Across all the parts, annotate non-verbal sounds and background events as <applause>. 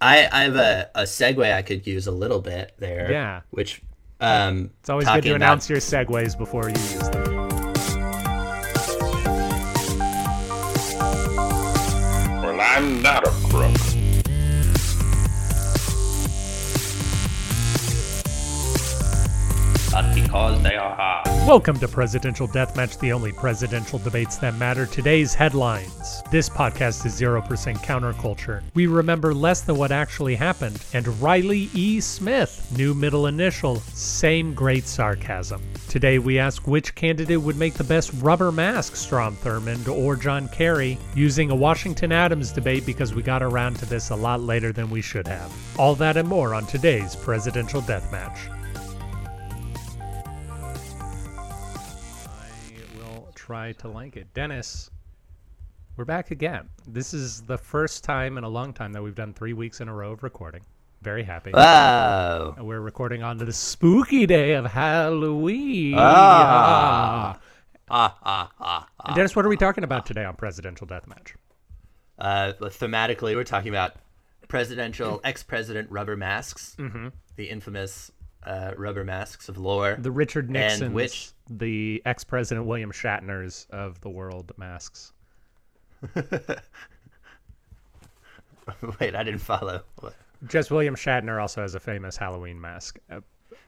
I, I have a, a segue I could use a little bit there. Yeah. Which um It's always good talking to about- announce your segues before you use them. Well, I'm not a crook. Because they are hard. Welcome to Presidential Deathmatch, the only presidential debates that matter. Today's headlines. This podcast is 0% counterculture. We remember less than what actually happened. And Riley E. Smith, new middle initial, same great sarcasm. Today we ask which candidate would make the best rubber mask, Strom Thurmond or John Kerry, using a Washington Adams debate because we got around to this a lot later than we should have. All that and more on today's Presidential Deathmatch. Try to like it. Dennis, we're back again. This is the first time in a long time that we've done three weeks in a row of recording. Very happy. Wow. And We're recording on the spooky day of Halloween. Ah. Ah ah ah. And Dennis, what are we talking about today on Presidential Deathmatch? Uh thematically we're talking about presidential ex president rubber masks. Mm-hmm. The infamous uh, rubber masks of lore. The Richard Nixons, which- the ex-president William Shatners of the world masks. <laughs> Wait, I didn't follow. Just William Shatner also has a famous Halloween mask, uh,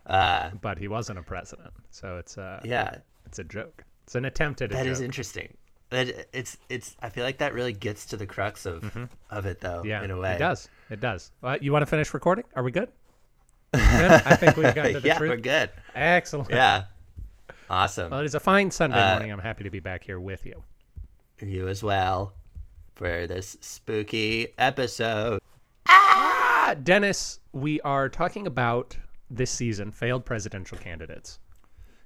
Uh but he wasn't a president, so it's uh, yeah. it's a joke. It's an attempt at a That joke. is interesting. That it's it's. I feel like that really gets to the crux of of it, though. Yeah, in a way. it does. It does. Uh, you want to finish recording? Are we good? Good? I think we've got <laughs> to the yeah, truth. we're good. Excellent. Yeah, awesome. Well, it is a fine Sunday Uh, morning. I'm happy to be back here with you. you as well for this spooky episode. Ah, Dennis, we are talking about this season failed presidential candidates,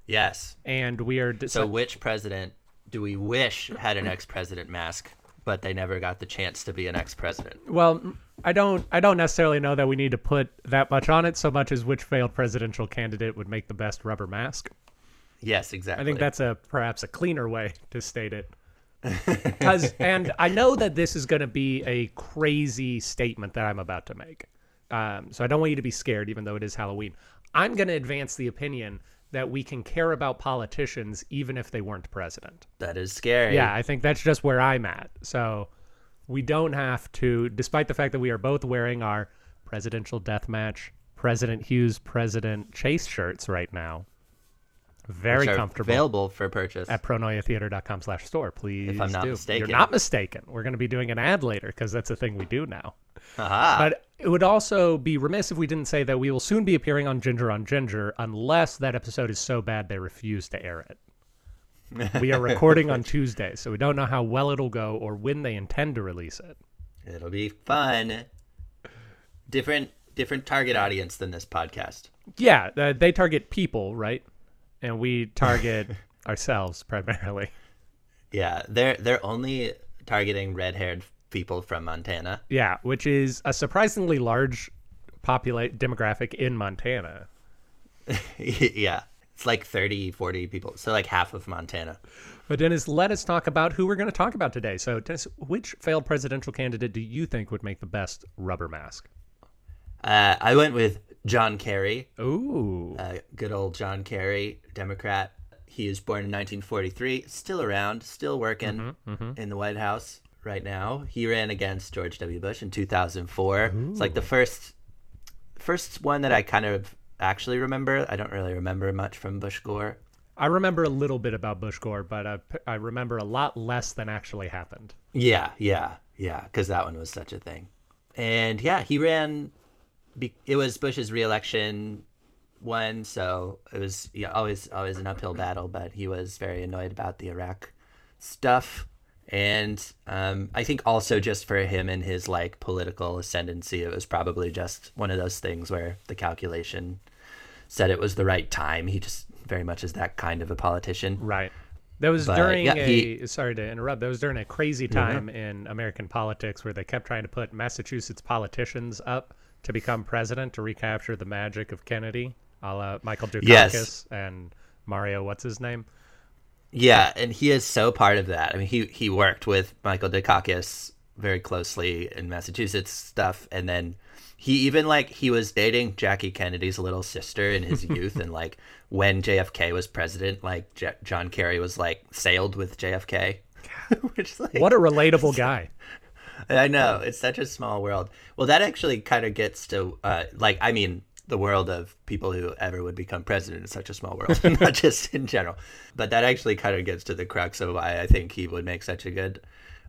Yes. and we are So, which president do we wish had an ex-president mask, but they never got the chance to be an ex-president? Well, I don't. I don't necessarily know that we need to put that much on it so much as which failed presidential candidate would make the best rubber mask. Yes, exactly. I think that's a perhaps a cleaner way to state it. 'Cause- <laughs> and I know that this is going to be a crazy statement that I'm about to make. Um, so I don't want you to be scared, even though it is Halloween. I'm going to advance the opinion that we can care about politicians even if they weren't president. that is scary. Yeah, I think that's just where I'm at. So we don't have to, despite the fact that we are both wearing our presidential deathmatch, President Hughes, President Chase shirts right now. Very comfortable Available for purchase. at pronoiatheater.com slash store. please. If I'm not do. mistaken. You're not mistaken. We're going to be doing an ad later because that's a thing we do now. Aha. But it would also be remiss if we didn't say that we will soon be appearing on Ginger on Ginger unless that episode is so bad they refuse to air it. <laughs> we are recording on Tuesday, so we don't know how well it'll go or when they intend to release it. It'll be fun. Different different target audience than this podcast. Yeah, uh, they target people, right? And we target <laughs> ourselves primarily. Yeah, they're they're only targeting red-haired people from Montana. Yeah, which is a surprisingly large populate demographic in Montana. <laughs> yeah. It's like 30, 40 people. So like half of Montana. But Dennis, let us talk about who we're going to talk about today. So, Dennis, which failed presidential candidate do you think would make the best rubber mask? Uh, I went with John Kerry, Ooh, uh, good old John Kerry, Democrat. He was born in 1943, still around, still working in the White House right now. He ran against George W. Bush in 2004. It's like the first first one that I kind of actually remember. I don't really remember much from Bush Gore. I remember a little bit about Bush Gore, but I, I remember a lot less than actually happened. Yeah, yeah, yeah, because that one was such a thing. And yeah, he ran. It was Bush's reelection one, so it was yeah, always always an uphill battle. But he was very annoyed about the Iraq stuff, and um, I think also just for him and his like political ascendancy, it was probably just one of those things where the calculation said it was the right time. He just very much is that kind of a politician. Right. That was But, during yeah, a he- sorry to interrupt. That was during a crazy time in American politics where they kept trying to put Massachusetts politicians up to become president to recapture the magic of Kennedy, a la Michael Dukakis Yes. and Mario. What's his name? Yeah, and he is so part of that. I mean, he he worked with Michael Dukakis very closely in Massachusetts stuff, and then he even like he was dating Jackie Kennedy's little sister in his <laughs> youth, and like when JFK was president, like J- John Kerry was like sailed with JFK. <laughs> Which like, What a relatable guy. <laughs> I know it's such a small world. Well, that actually kind of gets to uh, like I mean the world of people who ever would become president in such a small world, <laughs> not just in general. But that actually kind of gets to the crux of why I think he would make such a good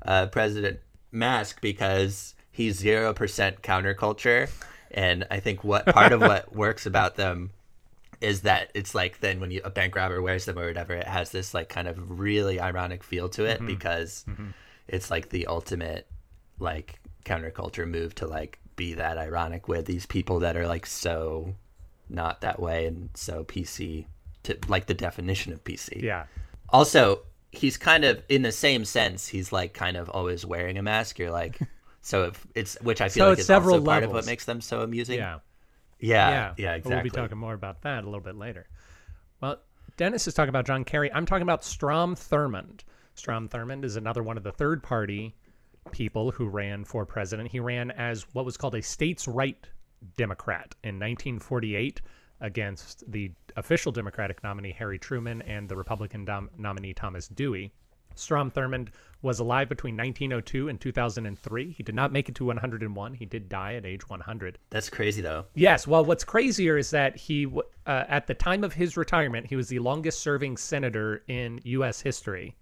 uh, president. Mask because he's zero percent counterculture, and I think what part of what <laughs> works about them is that it's like then when you a bank robber wears them or whatever, it has this like kind of really ironic feel to it because it's like the ultimate like counterculture move to like be that ironic with these people that are like so not that way and so PC to like the definition of PC. Yeah. Also, he's kind of in the same sense. He's like kind of always wearing a mask. You're like, <laughs> so if it's which I feel So like it's is several also part of what makes them so amusing. Yeah. yeah, yeah. yeah, But exactly. We'll be talking more about that a little bit later. Well, Dennis is talking about John Kerry. I'm talking about Strom Thurmond. Strom Thurmond is another one of the third party people who ran for president. He ran as what was called a states' right Democrat in 1948 against the official Democratic nominee Harry Truman and the Republican dom- nominee Thomas Dewey. Strom Thurmond was alive between 1902 and 2003. He did not make it to 101. He did die at age 100. That's crazy though. Yes. Well, what's crazier is that he, uh, at the time of his retirement, he was the longest serving senator in U.S. history.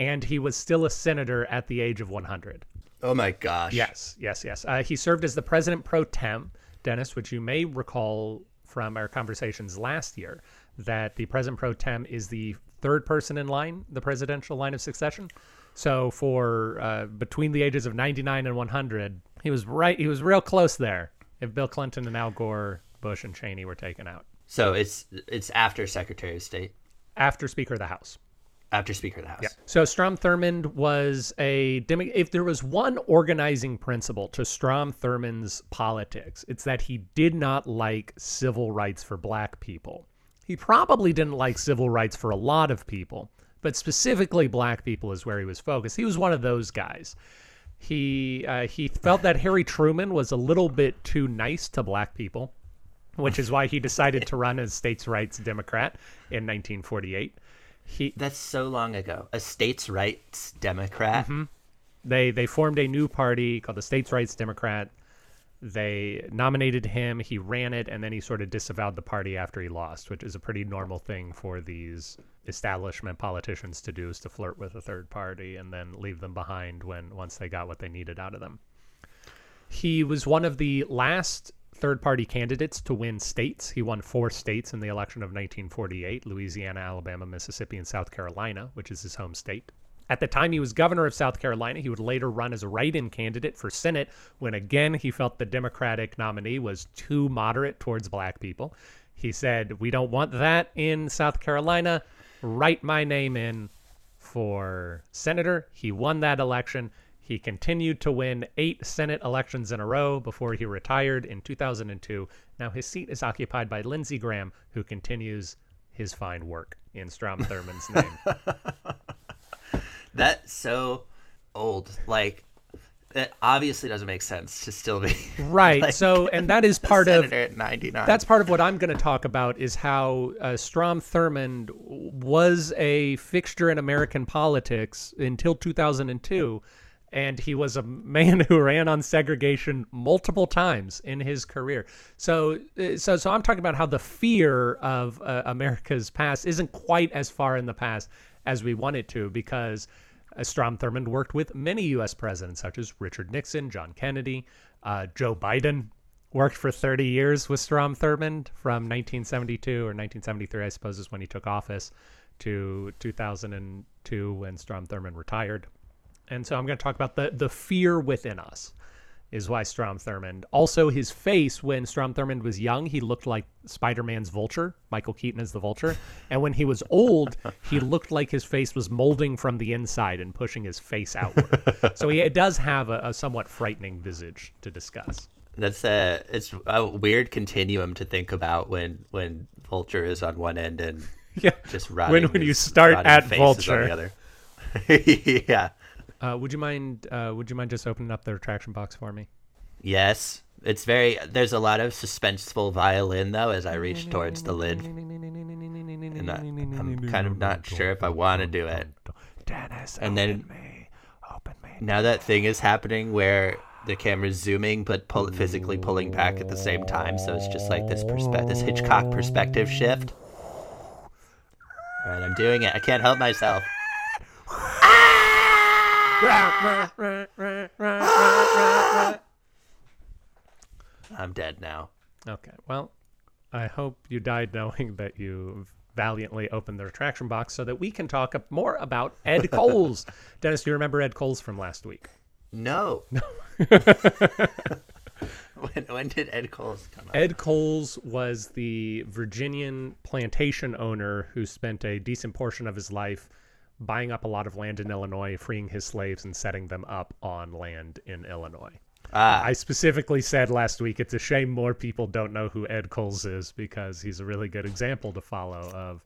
And he was still a senator at the age of 100. Oh my gosh. Yes, yes, yes. Uh, he served as the president pro tem, Dennis, which you may recall from our conversations last year, that the president pro tem is the third person in line, the presidential line of succession. So for uh, between the ages of 99 and 100, he was right. He was real close there. If Bill Clinton and Al Gore, Bush and Cheney were taken out So it's it's after Secretary of State, after Speaker of the House. After Speaker of the House. Yeah. So Strom Thurmond was a demi- if there was one organizing principle to Strom Thurmond's politics, it's that he did not like civil rights for black people. He probably didn't like civil rights for a lot of people, but specifically black people is where he was focused. He was one of those guys. He uh, he felt that Harry Truman was a little bit too nice to black people, which is why he decided to run as states' rights Democrat in 1948. He That's so long ago. A states' rights Democrat. Mm-hmm. they they formed a new party called the States Rights Democrat. They nominated him, he ran it, and then he sort of disavowed the party after he lost, which is a pretty normal thing for these establishment politicians to do is to flirt with a third party and then leave them behind when once they got what they needed out of them. He was one of the last third party candidates to win states. He won four states in the election of 1948 Louisiana, Alabama, Mississippi, and South Carolina, which is his home state. At the time he was governor of South Carolina, he would later run as a write in candidate for Senate when again he felt the Democratic nominee was too moderate towards black people. He said, We don't want that in South Carolina. Write my name in for senator. He won that election. He continued to win eight Senate elections in a row before he retired in 2002. Now his seat is occupied by Lindsey Graham, who continues his fine work in Strom <laughs> Thurmond's name. That's so old. Like, it obviously doesn't make sense to still be Right. <laughs> like, so, and that is part of at 99. that's part of what I'm going to talk about is how uh, Strom Thurmond was a fixture in American politics until 2002. And he was a man <laughs> who ran on segregation multiple times in his career. So, uh, so, so I'm talking about how the fear of uh, America's past isn't quite as far in the past as we want it to, because uh, Strom Thurmond worked with many U.S. presidents, such as Richard Nixon, John Kennedy, uh, Joe Biden worked for 30 years with Strom Thurmond from 1972 or 1973, I suppose, is when he took office, to 2002 when Strom Thurmond retired. And so I'm going to talk about the the fear within us is why Strom Thurmond. Also, his face when Strom Thurmond was young, he looked like Spider Man's Vulture, Michael Keaton as the Vulture. And when he was old, he <laughs> looked like his face was molding from the inside and pushing his face outward. so he does have a, a somewhat frightening visage to discuss. That's a it's a weird continuum to think about when when Vulture is on one end and <laughs> Yeah. just rotting. when you his start at is on Vulture. the other. <laughs> yeah, Uh, would you mind? Uh, would you mind just opening up the retraction box for me? Yes, it's very. There's a lot of suspenseful violin though as I reach towards the lid, and I, I'm kind of not sure if I want to do it. Dennis, And then- me. Open me. Now that thing is happening where the camera's zooming but pull, physically pulling back at the same time, so it's just like this perspe- this Hitchcock perspective shift. All right, I'm doing it. I can't help myself. <laughs> I'm dead now. Okay. Well, I hope you died knowing that you valiantly opened the retraction box so that we can talk more about Ed <laughs> Coles. Dennis, do you remember Ed Coles from last week? No. <laughs> when, when did Ed Coles come up? Ed Coles was the Virginian plantation owner who spent a decent portion of his life buying up a lot of land in Illinois, freeing his slaves, and setting them up on land in Illinois. Ah, I specifically said last week it's a shame more people don't know who Ed Coles is because he's a really good example to follow of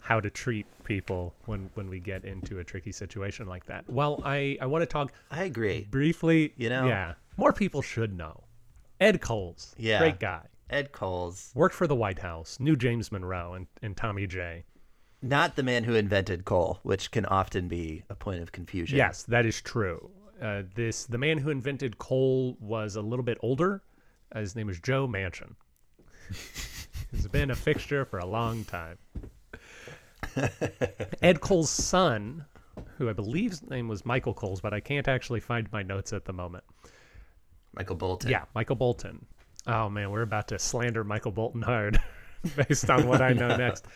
how to treat people when when we get into a tricky situation like that. Well, I I want to talk I agree. briefly, You know? yeah, more people should know. Ed Coles, Yeah. great guy. Ed Coles, Worked for the White House, knew James Monroe and, and Tommy J. not the man who invented coal, which can often be a point of confusion. Yes, that is true. Uh, this the man who invented coal was a little bit older. Uh, his name was Joe Manchin. <laughs> He's been a fixture for a long time. <laughs> Ed Cole's son, who I believe his name was Michael Coles, but I can't actually find my notes at the moment. Michael Bolton. Yeah, Michael Bolton. Oh man, we're about to slander Michael Bolton hard <laughs> based on what I know next.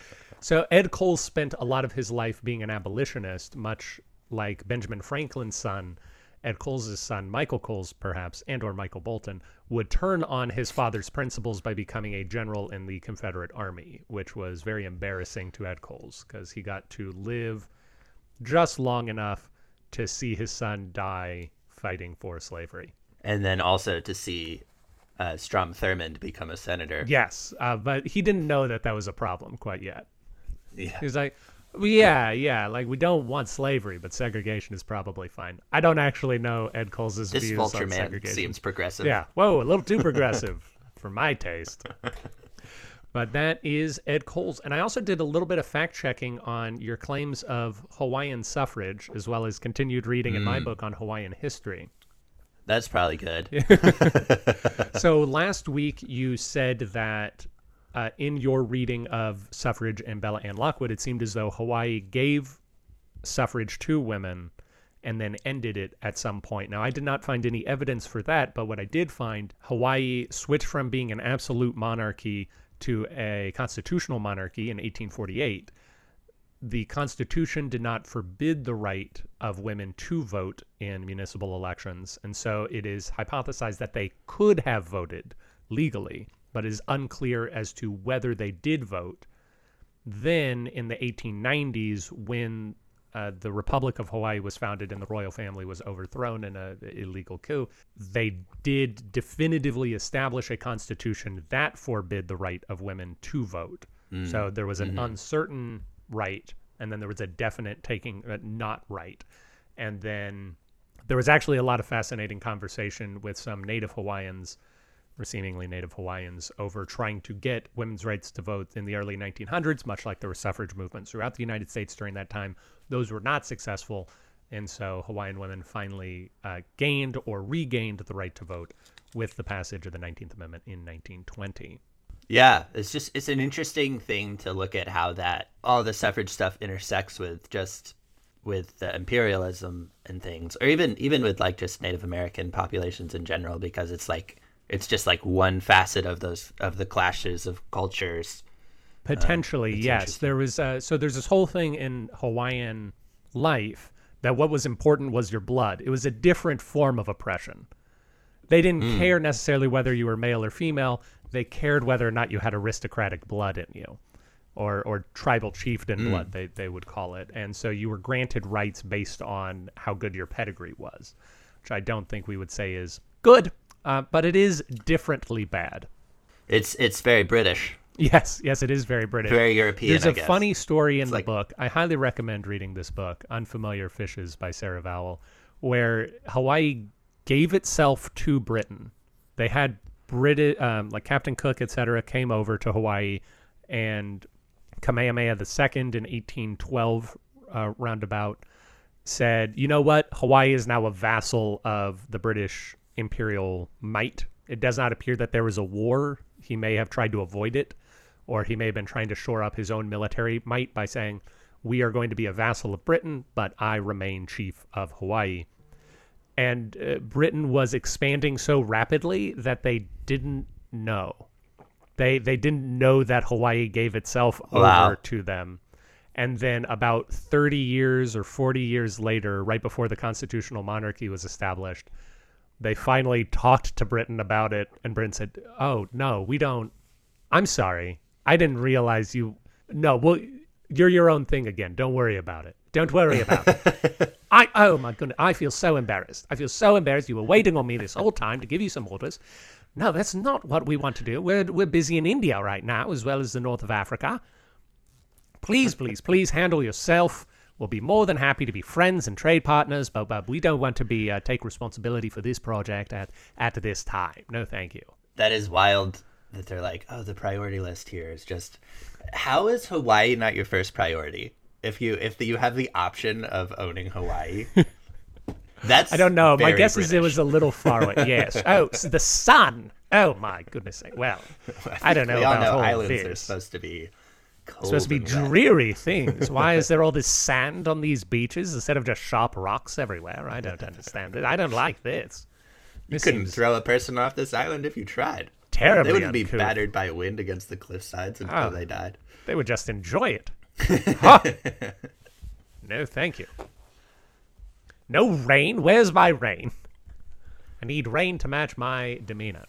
So Ed Cole spent a lot of his life being an abolitionist, much like Benjamin Franklin's son, Ed Cole's son, Michael Coles perhaps, and or Michael Bolton, would turn on his father's principles by becoming a general in the Confederate Army, which was very embarrassing to Ed Coles because he got to live just long enough to see his son die fighting for slavery. And then also to see uh, Strom Thurmond become a senator. Yes, uh, but he didn't know that that was a problem quite yet. Yeah. He was like, well, "Yeah, yeah, like we don't want slavery, but segregation is probably fine." I don't actually know Ed Coles' This views Vulture on man segregation. seems progressive. Yeah, whoa, a little too progressive <laughs> for my taste. But that is Ed Coles, and I also did a little bit of fact checking on your claims of Hawaiian suffrage, as well as continued reading in my Mm. book on Hawaiian history. That's probably good. <laughs> <laughs> so last week you said that uh, in your reading of suffrage and Belva Ann Lockwood, it seemed as though Hawaii gave suffrage to women and then ended it at some point. Now, I did not find any evidence for that, but what I did find, Hawaii switched from being an absolute monarchy to a constitutional monarchy in 1848 the Constitution did not forbid the right of women to vote in municipal elections. And so it is hypothesized that they could have voted legally, but is unclear as to whether they did vote. Then in the 1890s, when uh, the Republic of Hawaii was founded and the royal family was overthrown in an illegal coup, they did definitively establish a constitution that forbid the right of women to vote. So there was an uncertain right, and then there was a definite taking uh, not right. And then there was actually a lot of fascinating conversation with some Native Hawaiians, seemingly Native Hawaiians, over trying to get women's rights to vote in the early 1900s, much like there were suffrage movements throughout the United States during that time. Those were not successful. And so Hawaiian women finally uh, gained or regained the right to vote with the passage of the 19th Amendment in 1920. Yeah, it's just it's an interesting thing to look at how that all the suffrage stuff intersects with just with the imperialism and things, or even even with like just Native American populations in general, because it's like it's just like one facet of those of the clashes of cultures. Potentially, it's yes. There was uh, so there's this whole thing in Hawaiian life that what was important was your blood. It was a different form of oppression. They didn't Hmm. care necessarily whether you were male or female. They cared whether or not you had aristocratic blood in you, or or tribal chieftain Hmm. blood. They they would call it, and so you were granted rights based on how good your pedigree was, which I don't think we would say is good, uh, but it is differently bad. It's it's very British. Yes, yes, it is very British. Very European. There's a funny story in the like- book. I highly recommend reading this book, Unfamiliar Fishes by Sarah Vowell, where Hawaii gave itself to Britain. They had British, um, like Captain Cook, etc., came over to Hawaii, and Kamehameha II in 1812 uh, roundabout said, "You know what? Hawaii is now a vassal of the British imperial might. It does not appear that there was a war. He may have tried to avoid it, or he may have been trying to shore up his own military might by saying, "We are going to be a vassal of Britain, but I remain chief of Hawaii." And uh, Britain was expanding so rapidly that they didn't know. They they didn't know that Hawaii gave itself Wow. over to them. And then about 30 years or 40 years later, right before the constitutional monarchy was established, they finally talked to Britain about it and Britain said, "Oh, no, we don't I'm sorry. I didn't realize you No, well you're your own thing again. Don't worry about it. Don't worry about it." <laughs> I oh my goodness, I feel so embarrassed. I feel so embarrassed. You were waiting on me this whole time to give you some orders. No, that's not what we want to do. We're we're busy in India right now, as well as the north of Africa. Please, please, please handle yourself. We'll be more than happy to be friends and trade partners, but, but we don't want to be uh, take responsibility for this project at at this time. No, thank you. That is wild that they're like, oh, the priority list here is just. How is Hawaii not your first priority? If you if you have the option of owning Hawaii, <laughs> that's I don't know. My guess is it was a little far away. <laughs> Yes. Oh, s the sun. Oh my goodness. Well, <laughs> I don't know about know islands this. are supposed to be supposed to be dreary things. <laughs> Why is there all this sand on these beaches instead of just sharp rocks everywhere? I don't understand it. I don't like this. This Couldn't seems throw a person off this island if you tried. terribly They wouldn't be battered by wind against the cliff sides until Oh. they died. They would just enjoy it. <laughs> Huh. No, thank you. No rain. Where's my rain? I need rain to match my demeanor.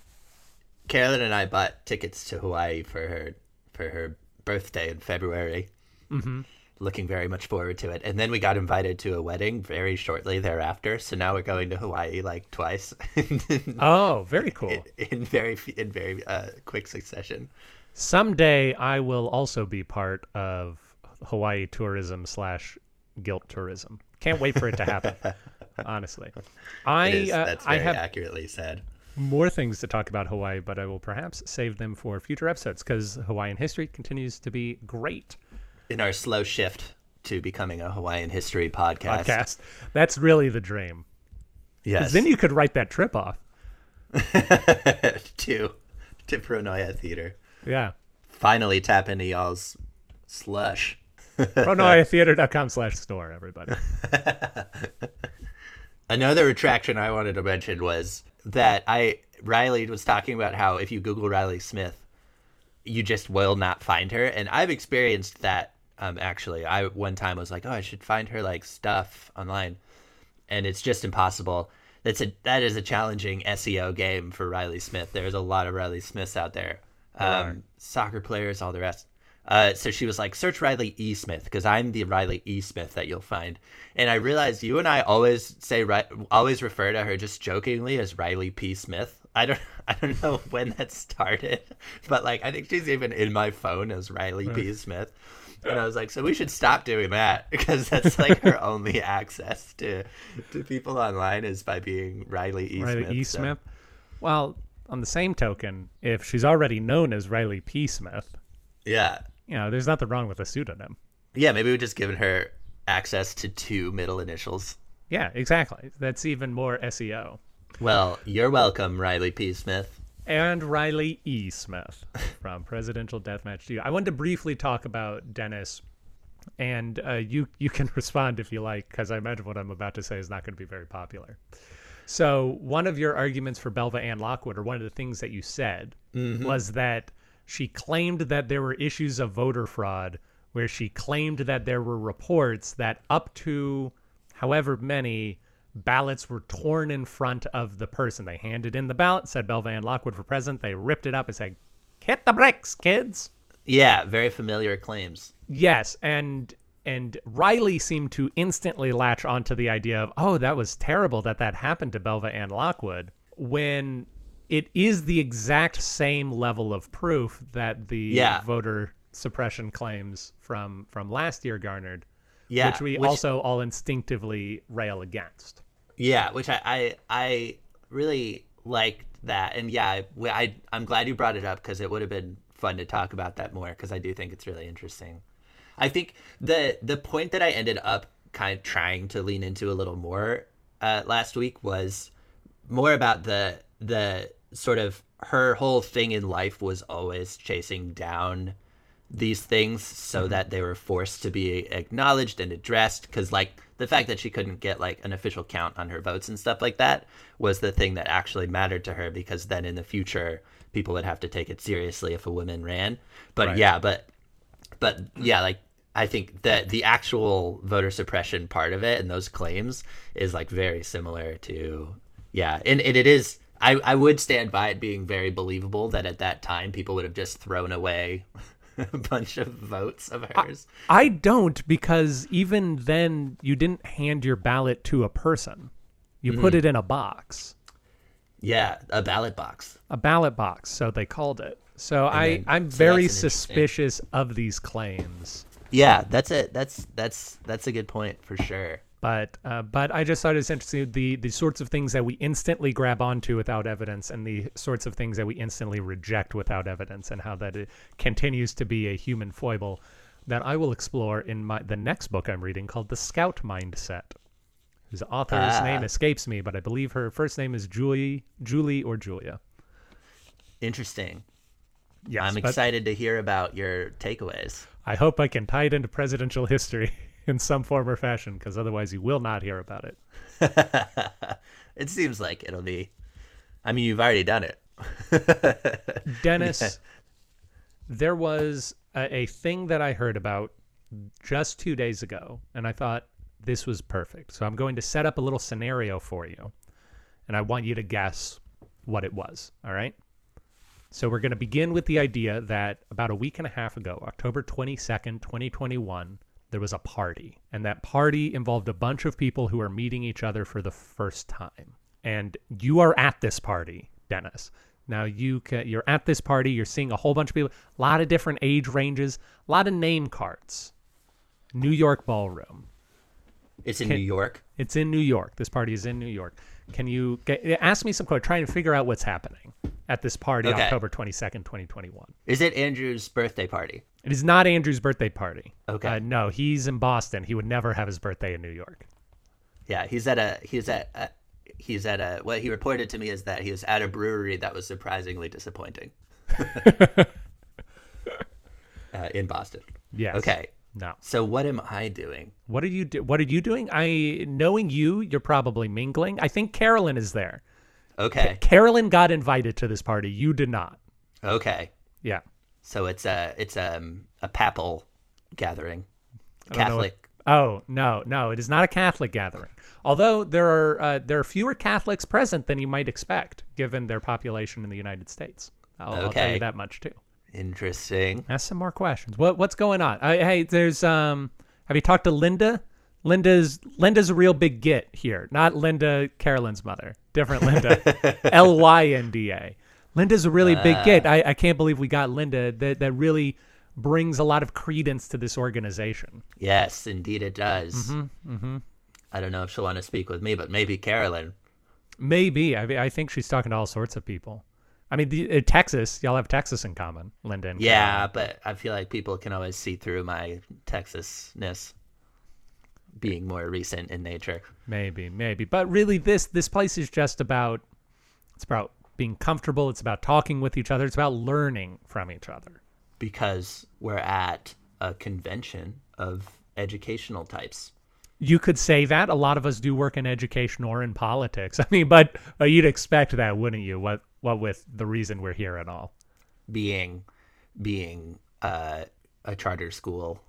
Carolyn and I bought tickets to Hawaii for her for her birthday in February. Mm-hmm. Looking very much forward to it, and then we got invited to a wedding very shortly thereafter. So now we're going to Hawaii like twice <laughs> Oh, very cool. in, in very in very uh, quick succession. Someday I will also be part of Hawaii tourism slash guilt tourism. Can't wait for it to happen. <laughs> honestly, I is, uh, that's I have accurately said. More things to talk about Hawaii, but I will perhaps save them for future episodes because Hawaiian history continues to be great. In our slow shift to becoming a Hawaiian history podcast, Podcast. That's really the dream. yes, Then you could write that trip off. <laughs> to to Pronoia Theater. Yeah. Finally tap into y'all's slush. PronoiaTheater.com <laughs> slash store, everybody. <laughs> Another attraction I wanted to mention was that I Riley was talking about how if you Google Riley Smith, you just will not find her, and I've experienced that. Um, actually, I one time was like, oh, I should find her like stuff online, and it's just impossible. That's a that is a challenging SEO game for Riley Smith. There's a lot of Riley Smiths out there, um, soccer players, all the rest. Uh, so she was like, search Riley E. Smith because I'm the Riley E. Smith that you'll find. And I realized you and I always say always refer to her just jokingly as Riley P. Smith. I don't <laughs> I don't know when that started, <laughs> but like I think she's even in my phone as Riley P. Smith. And I was like, so we should stop doing that <laughs> because that's like her only access to to people online is by being Riley E. Riley Smith. E. so- Smith. Well, on the same token, if she's already known as Riley P. Smith, Yeah. You know, there's nothing wrong with a pseudonym. Yeah, maybe we've just given her access to two middle initials. Yeah, exactly. That's even more SEO. Well, you're welcome, Riley P. Smith. And Riley E. Smith from Presidential Deathmatch 2. I wanted to briefly talk about Dennis, and uh, you you can <laughs> respond if you like, because I imagine what I'm about to say is not going to be very popular. So one of your arguments for Belva Ann Lockwood, or one of the things that you said, was that she claimed that there were issues of voter fraud, where she claimed that there were reports that up to however many ballots were torn in front of the person. They handed in the ballot, said Belva Ann Lockwood for president. They ripped it up and said, "Hit the bricks, kids." Yeah, very familiar claims. Yes, and and Riley seemed to instantly latch onto the idea of, oh, that was terrible that that happened to Belva Ann Lockwood. When it is the exact same level of proof that the Yeah. voter suppression claims from from last year garnered, Yeah, which we also all instinctively rail against. Yeah, which I I, I really liked that, and yeah, I, I I'm glad you brought it up because it would have been fun to talk about that more because I do think it's really interesting. I think the the point that I ended up kind of trying to lean into a little more uh, last week was more about the the sort of her whole thing in life was always chasing down these things so mm-hmm. that they were forced to be acknowledged and addressed. Because like the fact that she couldn't get like an official count on her votes and stuff like that was the thing that actually mattered to her because then in the future people would have to take it seriously if a woman ran. But Right. yeah but but mm-hmm. yeah like i think that the actual voter suppression part of it and those claims is like very similar to yeah and, and it is I, I would stand by it being very believable that at that time people would have just thrown away <laughs> a bunch of votes of hers I don't because even then you didn't hand your ballot to a person. You put Mm-hmm. it in a box. yeah a ballot box a ballot box, so they called it. So I, then- I'm so very suspicious of these claims. yeah that's it that's that's that's a good point for sure But uh, but I just thought it was interesting the the sorts of things that we instantly grab onto without evidence, and the sorts of things that we instantly reject without evidence, and how that it continues to be a human foible that I will explore in my the next book I'm reading called The Scout Mindset, whose author's Ah. name escapes me, but I believe her first name is Julie Julie or Julia. interesting Yes, i'm excited to hear about your takeaways I hope I can tie it into presidential history <laughs> <laughs> in some form or fashion, because otherwise you will not hear about it. <laughs> it seems like it'll be i mean you've already done it <laughs> Dennis, there was a, a thing that I heard about just two days ago, and I thought this was perfect. So I'm going to set up a little scenario for you, and I want you to guess what it was. All right. So we're going to begin with the idea that about a week and a half ago, October 22nd, 2021, there was a party. And that party involved a bunch of people who are meeting each other for the first time. And you are at this party, Dennis. Now you can, you're at this party, you're seeing a whole bunch of people, a lot of different age ranges, a lot of name cards. New York Ballroom. it's in Can- new york It's in New York. This party is in New York. Can you get, ask me some questions? Trying to figure out what's happening at this party, Okay. October 22nd, 2021. is it andrew's birthday party It is not Andrew's birthday party. Okay. Uh, no, he's in Boston. He would never have his birthday in New York. Yeah, he's at a he's at a, he's at a what he reported to me is that he was at a brewery that was surprisingly disappointing. <laughs> uh, in Boston. Yes. Okay. No. So what am I doing? What are you do? What are you doing? I knowing you, you're probably mingling. I think Carolyn is there. Okay. Carolyn got invited to this party. You did not. Okay. Yeah. So it's a it's um a papal gathering. Catholic. Oh no, no, it is not a Catholic gathering. Although there are uh, there are fewer Catholics present than you might expect, given their population in the United States. I'll, I'll tell Okay. you that much too. Interesting. Ask some more questions. What what's going on? I, hey, there's um. Have you talked to Linda? Linda's Linda's a real big get here. Not Linda Carolyn's mother. Different Linda. <laughs> L Y N D A. Linda's a really big get. I, I can't believe we got Linda. That that really brings a lot of credence to this organization. Yes, indeed it does. Mm-hmm, I don't know if she'll want to speak with me, but maybe Carolyn. Maybe. I I think she's talking to all sorts of people. I mean, the, uh, Texas. Y'all have Texas in common, Linda. And Yeah, but I feel like people can always see through my Texasness being more recent in nature. Maybe, maybe. But really this this place is just about it's about being comfortable, it's about talking with each other, it's about learning from each other. because we're at a convention of educational types. You could say that a lot of us do work in education or in politics. <laughs> I mean, but uh, you'd expect that, wouldn't you? What what with the reason we're here and all. being being uh, a charter school.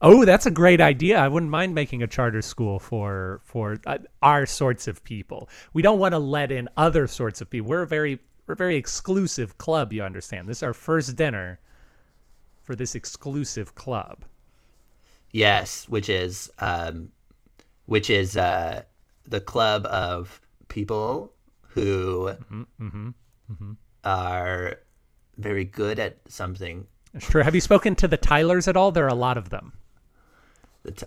Oh, that's a great idea. I wouldn't mind making a charter school for for uh, our sorts of people. We don't want to let in other sorts of people. We're a very we're a very exclusive club. You understand? This is our first dinner for this exclusive club. Yes, which is um, which is uh, the club of people who are very good at something. True. Have you spoken to the Tylers at all? There are a lot of them.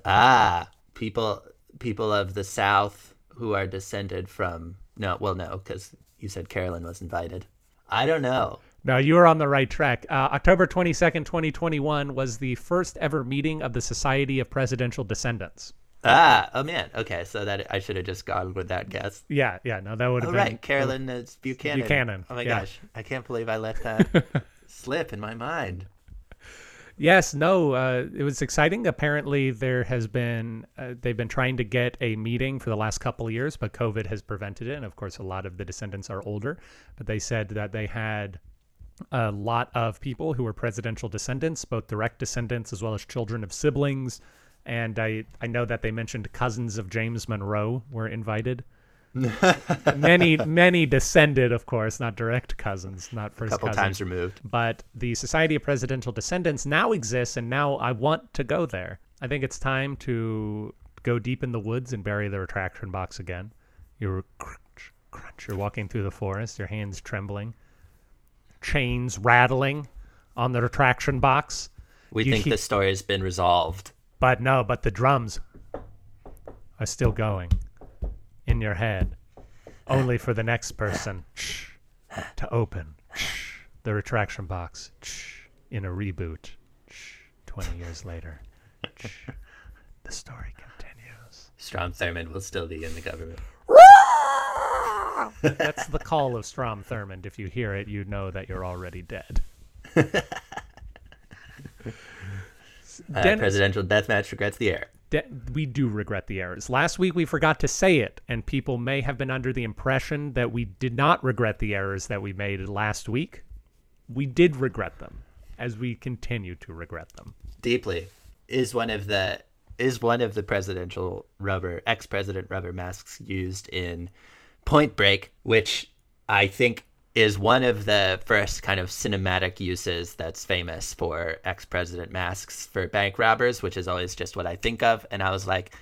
Ah, people people of the South who are descended from no, well, no, because you said Carolyn was invited. I don't know. No, you were on the right track. Uh, October 22nd, 2021 was the first ever meeting of the Society of Presidential Descendants. Ah, oh man. Okay, so that I should have just gone with that guess. Yeah, yeah, no, that would have Oh been right, Carolyn is Buchanan. Buchanan, Oh my yeah. gosh, I can't believe I let that <laughs> slip in my mind. Yes, no, uh, it was exciting. Apparently, there has been uh, they've been trying to get a meeting for the last couple of years, but COVID has prevented it. And of course, a lot of the descendants are older. But they said that they had a lot of people who were presidential descendants, both direct descendants as well as children of siblings. And I I know that they mentioned cousins of James Monroe were invited. <laughs> many many descended, of course, not direct cousins, not A first couple cousins times removed. but the Society of Presidential Descendants now exists, and now I want to go there. I think it's time to go deep in the woods and bury the retraction box again. You're crunch, crunch. You're walking through the forest, your hands trembling, chains rattling on the retraction box. We You think the story has been resolved. But no, but the drums are still going in your head. Only for the next person to open the retraction box in a reboot 20 years later. The story continues. Strom Thurmond will still be in the government. <laughs> That's the call of Strom Thurmond. If you hear it, you know that you're already dead. <laughs> Uh, Dennis- presidential deathmatch regrets the air. de- we do regret the errors. Last week we forgot to say it, and people may have been under the impression that we did not regret the errors that we made last week. We did regret them, as we continue to regret them. Deeply is one of the is one of the presidential rubber ex president rubber masks used in Point Break, which I think is one of the first kind of cinematic uses that's famous for ex president masks for bank robbers, which is always just what I think of. And I was like,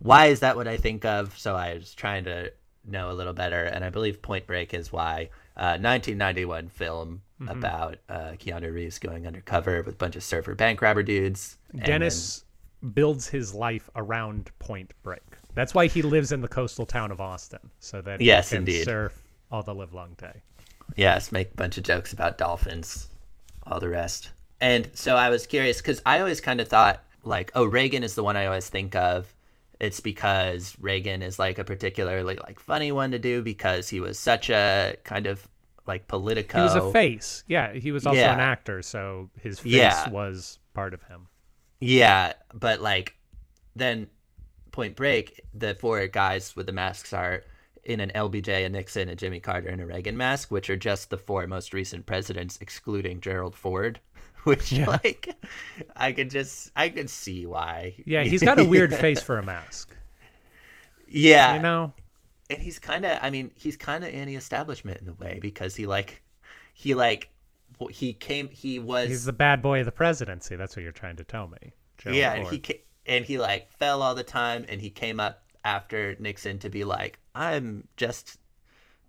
why is that what I think of? So I was trying to know a little better, and I believe Point Break is why. Uh, 1991 film about uh, Keanu Reeves going undercover with a bunch of surfer bank robber dudes. Dennis builds his life around Point Break. That's why he lives in the coastal town of Austin, so that Yes, he can indeed. surf all the live long day. Yes, make a bunch of jokes about dolphins, all the rest. And so I was curious because I always kind of thought like, oh, Reagan is the one I always think of. It's because Reagan is like a particularly like funny one to do because he was such a kind of like politico. He was a face. Yeah, he was also Yeah. an actor, so his face Yeah. was part of him. Yeah, but like then Point Break, the four guys with the masks are in an LBJ, a Nixon, a Jimmy Carter, and a Reagan mask, which are just the four most recent presidents, excluding Gerald Ford. <laughs> Which like I could just I could see why. Yeah, he's got a weird face for a mask. Yeah, You know? and he's kind of I mean he's kind of anti-establishment in a way because he like he like he came he was He's the bad boy of the presidency. That's what you're trying to tell me. Gerald yeah, and he and he like fell all the time, and he came up after Nixon to be like, "I'm just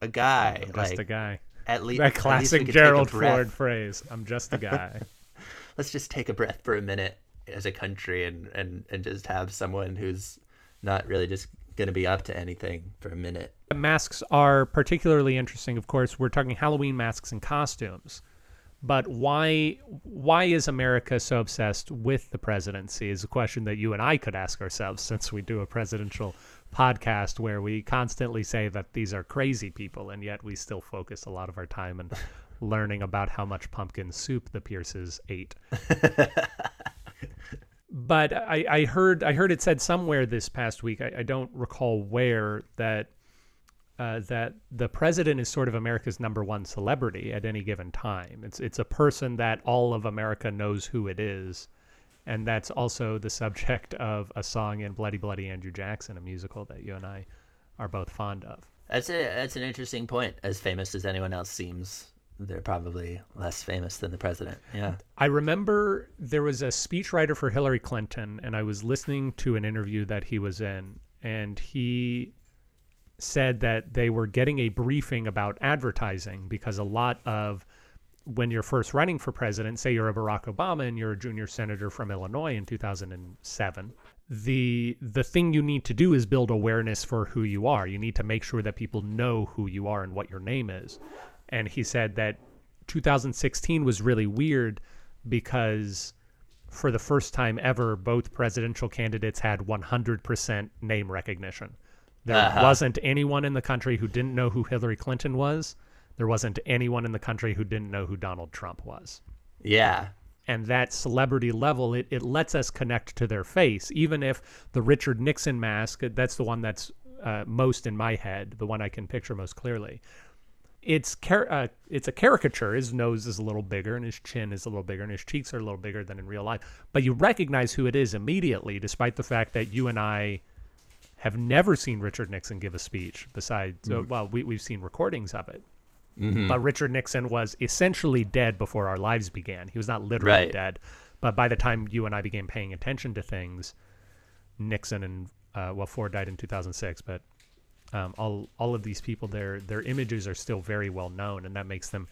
a guy." just like, a guy. At least That classic Gerald Ford phrase. I'm just a guy. <laughs> <laughs> Let's just take a breath for a minute as a country, and and and just have someone who's not really just gonna be up to anything for a minute. masks are particularly interesting. Of course, we're talking Halloween masks and costumes. But why why is America so obsessed with the presidency is a question that you and I could ask ourselves since we do a presidential podcast where we constantly say that these are crazy people and yet we still focus a lot of our time and <laughs> learning about how much pumpkin soup the Pierces ate. <laughs> but I, I heard I heard it said somewhere this past week. I, I don't recall where that uh, that the president is sort of America's number one celebrity at any given time. It's it's a person that all of America knows who it is, and that's also the <laughs> subject of a song in Bloody Bloody Andrew Jackson, a musical that you and I are both fond of. That's a that's an interesting point. As famous as anyone else seems, they're probably less famous than the president. Yeah. I remember there was a speechwriter for Hillary Clinton, and I was listening to an interview that he was in, and he said that they were getting a briefing about advertising because a lot of when you're first running for president, say you're a Barack Obama and you're a junior senator from Illinois in 2007, the the thing you need to do is build awareness for who you are. You need to make sure that people know who you are and what your name is. And he said that 2016 was really weird because for the first time ever, both presidential candidates had 100% name recognition. There Uh-huh. wasn't anyone in the country who didn't know who Hillary Clinton was. There wasn't anyone in the country who didn't know who Donald Trump was. Yeah. And that celebrity level, it, it lets us connect to their face. Even if the Richard Nixon mask, that's the one that's uh, most in my head, the one I can picture most clearly. It's car- uh, it's a caricature. His nose is a little bigger, and his chin is a little bigger, and his cheeks are a little bigger than in real life. But you recognize who it is immediately, despite the fact that you and I have never seen Richard Nixon give a speech. Besides, uh, well, we, we've seen recordings of it. But Richard Nixon was essentially dead before our lives began. He was not literally Right. dead, but by the time you and I began paying attention to things, Nixon and uh, well, Ford died in 2006, but um, all all of these people, their their images are still very well known, and that makes them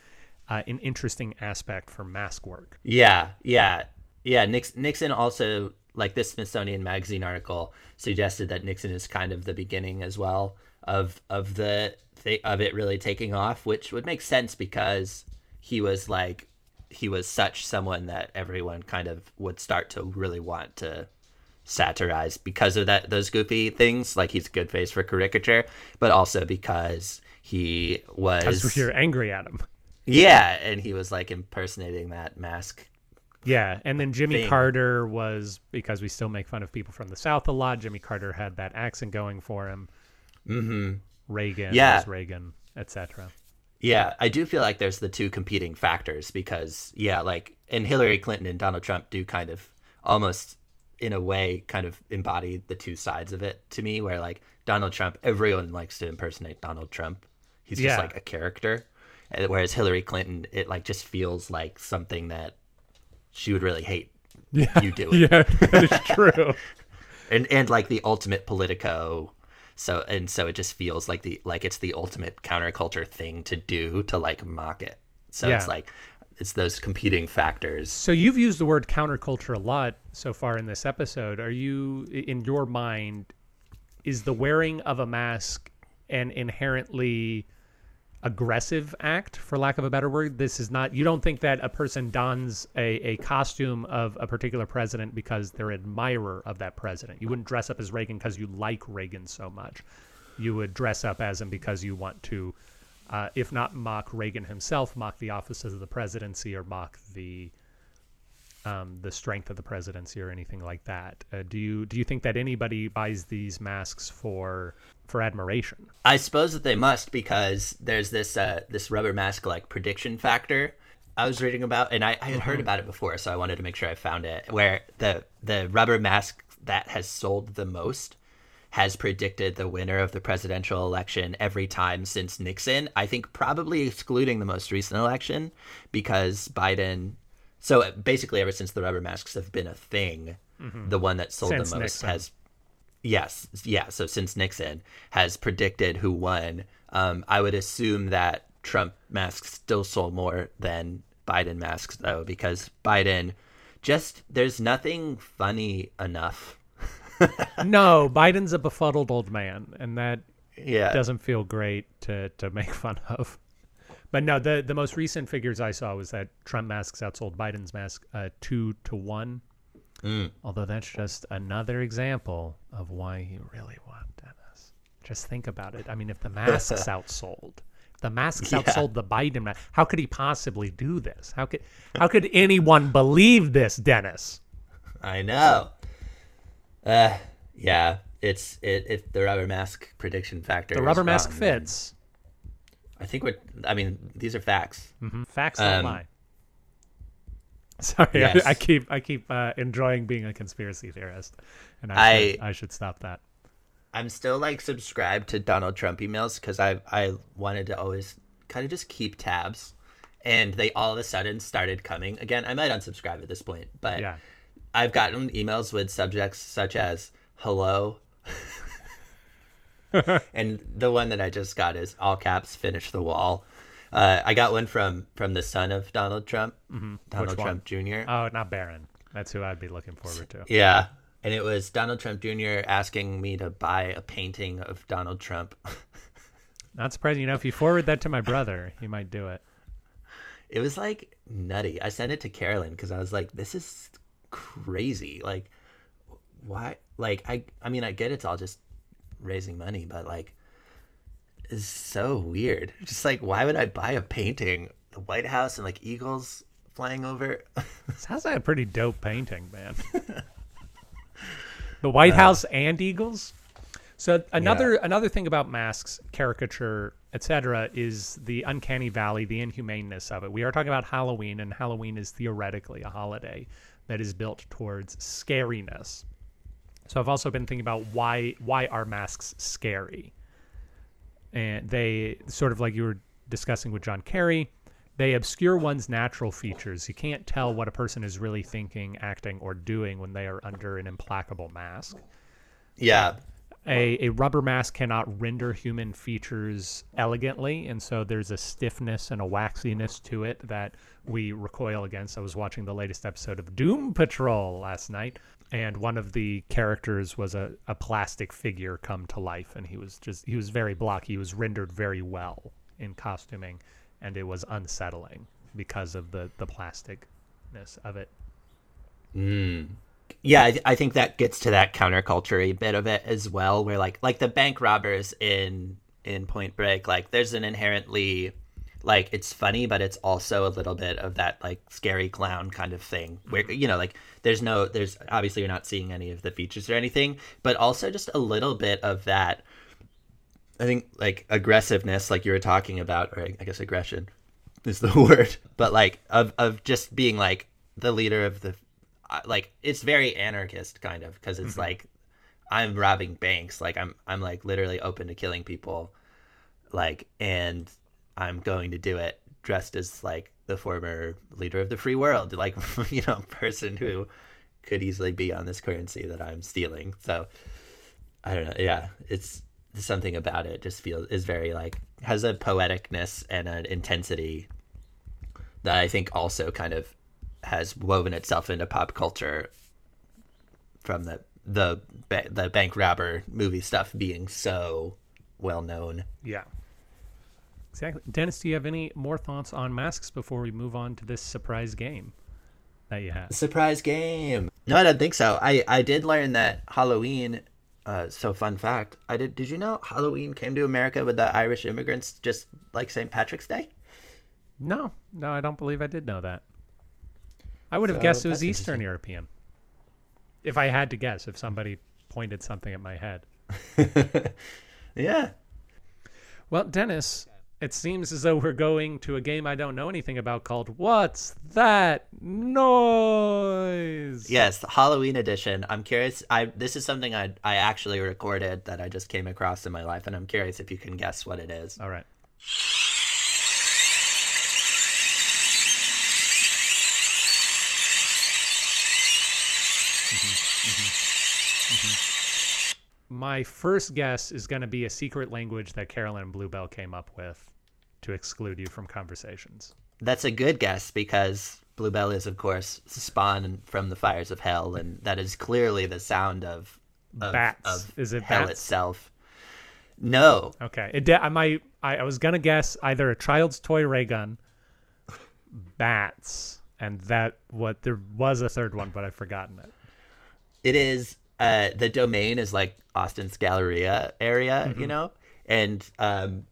uh, an interesting aspect for mask work. Yeah, yeah, yeah. Nixon also, like this Smithsonian Magazine article, suggested that Nixon is kind of the beginning as well of of the th- of it really taking off, which would make sense because he was like he was such someone that everyone kind of would start to really want to satirize because of that those goofy things. Like he's a good face for caricature, but also because he was Because you're angry at him. yeah, and he was like impersonating that mask Yeah, and then Jimmy thing. Carter was because we still make fun of people from the South a lot. Jimmy Carter had that accent going for him. Mm-hmm. Reagan, Yeah. was Reagan, etc. Yeah, I do feel like there's the two competing factors because yeah, like and Hillary Clinton and Donald Trump do kind of almost in a way kind of embody the two sides of it to me where like Donald Trump everyone likes to impersonate Donald Trump. He's just Yeah. like a character. Whereas Hillary Clinton it like just feels like something that she would really hate you doing. <laughs> It. Yeah, that is true. <laughs> and and like the ultimate politico so and so it just feels like the like it's the ultimate counterculture thing to do to like mock it so Yeah. it's like it's those competing factors so you've used the word counterculture a lot so far in this episode. Are you, in your mind, is the wearing of a mask an inherently aggressive act for lack of a better word. This is not you don't think that a person dons a, a costume of a particular president because they're admirer of that president. You wouldn't dress up as reagan because you like reagan so much. You would dress up as him because you want to uh, if not mock reagan himself mock the offices of the presidency or mock the um, the strength of the presidency or anything like that. Uh, do you do you think that anybody buys these masks for for admiration i suppose that they must because there's this uh this rubber mask like prediction factor i was reading about and i, I had heard about it before so i wanted to make sure i found it where the the rubber mask that has sold the most has predicted the winner of the presidential election every time since Nixon. I think probably excluding the most recent election because Biden. So basically, ever since the rubber masks have been a thing, the one that sold Since the most Nixon. has. Yes, yeah. So since Nixon has predicted who won, um, I would assume that Trump masks still sold more than Biden masks, though, because Biden just there's nothing funny enough. <laughs> no biden's a befuddled old man and that Yeah, doesn't feel great to to make fun of. But no, the the most recent figures I saw was that Trump masks outsold Biden's mask uh, two to one. Although that's just another example of why you really want Dennis. Just think about it. I mean, if the masks <laughs> outsold, if the masks Yeah. outsold the Biden mask, how could he possibly do this? How could how could anyone believe this, Dennis? I know. Uh, yeah, it's it. It the rubber mask prediction factor. The rubber mask wrong, fits. I think we're. I mean, these are facts. Mhm. Facts don't Um, lie. <laughs> Sorry, yes. I, I keep I keep uh, enjoying being a conspiracy theorist, and I should, I- I should stop that. I'm still like subscribed to Donald Trump emails because I I wanted to always kind of just keep tabs, and they all of a sudden started coming again. I might unsubscribe at this point, but Yeah, I've gotten emails with subjects such as "Hello." <laughs> and the one that I just got is all caps finish the wall. Uh, I got one from from the son of Donald Trump, Donald Mm-hmm. One? Trump Jr. Oh, not Barron. That's who I'd be looking forward to. Yeah. And it was Donald Trump Jr. asking me to buy a painting of Donald Trump. <laughs> Not surprising. You know, if you forward that to my brother, he might do it. It was like nutty. I sent it to Carolyn because I was like, this is crazy. Like, why? Like, I, I mean, I get it's all just raising money, but like, it's so weird. Just like, why would I buy a painting? The White House and like eagles flying over. <laughs> Sounds like a pretty dope painting, man. <laughs> the White uh, House and Eagles. So another another thing about masks, caricature, etc., is the uncanny valley, the inhumaneness of it. We are talking about Halloween, and Halloween is theoretically a holiday that is built towards scariness. So I've also been thinking about why why are masks scary? And they sort of like you were discussing with John Kerry, they obscure one's natural features. You can't tell what a person is really thinking, acting, or doing when they are under an implacable mask. yeah. A, a rubber mask cannot render human features elegantly, and so there's a stiffness and a waxiness to it that we recoil against. I was watching the latest episode of Doom Patrol last night, and one of the characters was a, a plastic figure come to life, and he was just he was very blocky. He was rendered very well in costuming, and it was unsettling because of the the plasticness of it. Mm. yeah I, I think that gets to that counterculture bit of it as well where like like the bank robbers in in point break like there's an inherently like it's funny but it's also a little bit of that like scary clown kind of thing where you know like there's no there's obviously you're not seeing any of the features or anything but also just a little bit of that i think like aggressiveness like you were talking about or i guess aggression is the <laughs> word but like of of just being like the leader of the uh, like it's very anarchist kind of because it's like i'm robbing banks like i'm i'm like literally open to killing people like and i'm going to do it dressed as like the former leader of the free world like <laughs> you know person who could easily be on this currency that i'm stealing so i don't know yeah it's something about it just feels is very like has a poeticness and an intensity that i think also kind of has woven itself into pop culture from the the the bank robber movie stuff being so well known. Yeah. Exactly. Dennis, do you have any more thoughts on masks before we move on to this surprise game that you had? Surprise game. No, I don't think so. I I did learn that Halloween. Uh, so fun fact. I did. Did you know Halloween came to America with the Irish immigrants, just like St. Patrick's Day? No, no, I don't believe I did know that. I would have So, guessed it was Eastern. European. If I had to guess, if somebody pointed something at my head. <laughs> Yeah. Well, Dennis, it seems as though we're going to a game I don't know anything about called What's That Noise? Yes, Halloween edition. I'm curious. I this is something I I actually recorded that I just came across in my life, and I'm curious if you can guess what it is. All right. My first guess is going to be a secret language that Carolyn and Bluebell came up with to exclude you from conversations. That's a good guess because Bluebell is, of course, spawned from the fires of hell, and that is clearly the sound of, of Bats. Of Is it hell bats? itself? No, Okay. It de- I might. I, I was gonna guess either a child's toy ray gun, bats, and that what there was a third one, but I've forgotten it. it is. Uh, the domain is like Austin's Galleria area, Mm-hmm. you know, and um,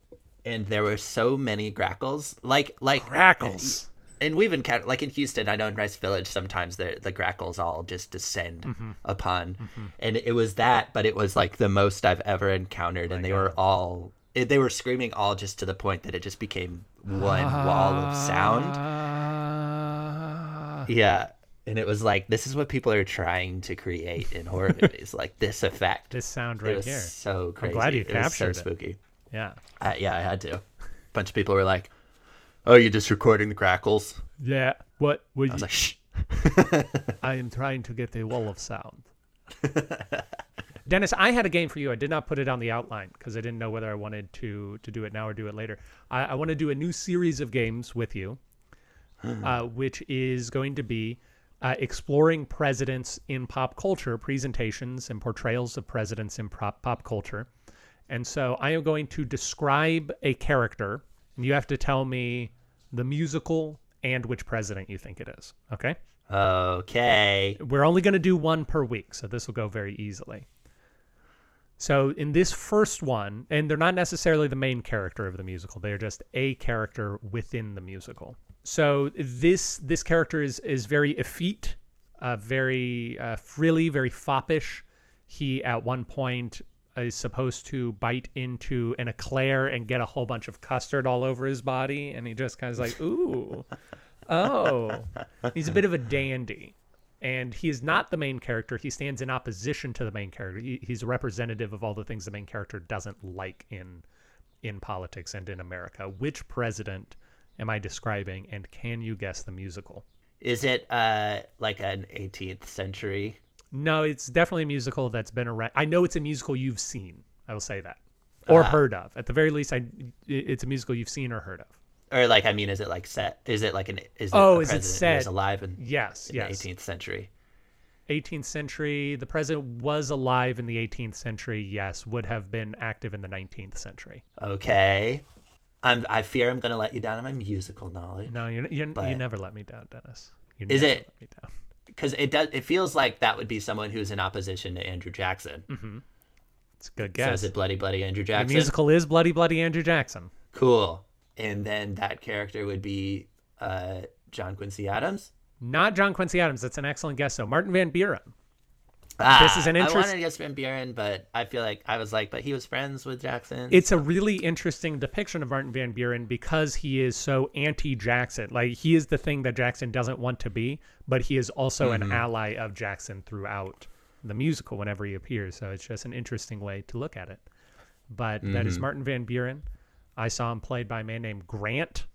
and there were so many grackles, like like Crackles. and we've encountered like in Houston, I know in Rice Village sometimes the the grackles all just descend Mm-hmm. upon, and it was that, but it was like the most I've ever encountered, and they were all it, they were screaming all just to the point that it just became one wall of sound. Ah. <laughs> Yeah, and it was like this is what people are trying to create in horror <laughs> movies, like this effect. this sound it right here. so crazy. I'm glad you it captured it. so spooky. Yeah. Uh, yeah, I had to. A bunch of people were like, "Oh, you're just recording the grackles." Yeah. What would I was you? like, "Shh." <laughs> <laughs> I am trying to get a wall of sound. Dennis, I had a game for you. I did not put it on the outline because I didn't know whether I wanted to to do it now or do it later. I, I want to do a new series of games with you, <gasps> uh, which is going to be uh, exploring presidents in pop culture, presentations and portrayals of presidents in pop, pop culture. And so I am going to describe a character, and you have to tell me the musical and which president you think it is. Okay? Okay. We're only going to do one per week, so this will go very easily. So in this first one, and they're not necessarily the main character of the musical; they're just a character within the musical. So this this character is is very effete, uh, very uh, frilly, very foppish. He at one point is supposed to bite into an eclair and get a whole bunch of custard all over his body, and he just kind of like, ooh, oh, he's a bit of a dandy and he is not the main character. He stands in opposition to the main character. He, he's representative of all the things the main character doesn't like in in politics and in America. Which president am I describing, and can you guess the musical? Is it uh like an 18th century? No, it's definitely a musical that's been around. I know it's a musical you've seen. I will say that, or heard of. At the very least, I it's a musical you've seen or heard of. Or like I mean, is it like set? Is it like an is Oh, a is it set? alive in, Yes, in yes. the 18th century? 18th century. The president was alive in the 18th century. Yes, would have been active in the 19th century. Okay. I'm I fear I'm gonna let you down on my musical knowledge. No, you you, you never let me down, Dennis. You Is never it- let me down. because it does it feels like that would be someone who's in opposition to Andrew Jackson. It's a good So guess. is it Bloody Bloody Andrew the Jackson? musical is Bloody Bloody Andrew Jackson. Cool. And then that character would be uh, John Quincy Adams. Not John Quincy Adams. That's an excellent guess, though. Martin Van Buren. Ah, This is an interesting. I wanted to guess Van Buren, but I feel like I was like, but he was friends with Jackson. It's a really interesting depiction of Martin Van Buren because he is so anti-Jackson. Like he is the thing that Jackson doesn't want to be, but he is also Mm-hmm. an ally of Jackson throughout the musical whenever he appears. So it's just an interesting way to look at it. But that Mm-hmm. is Martin Van Buren. I saw him played by a man named Grant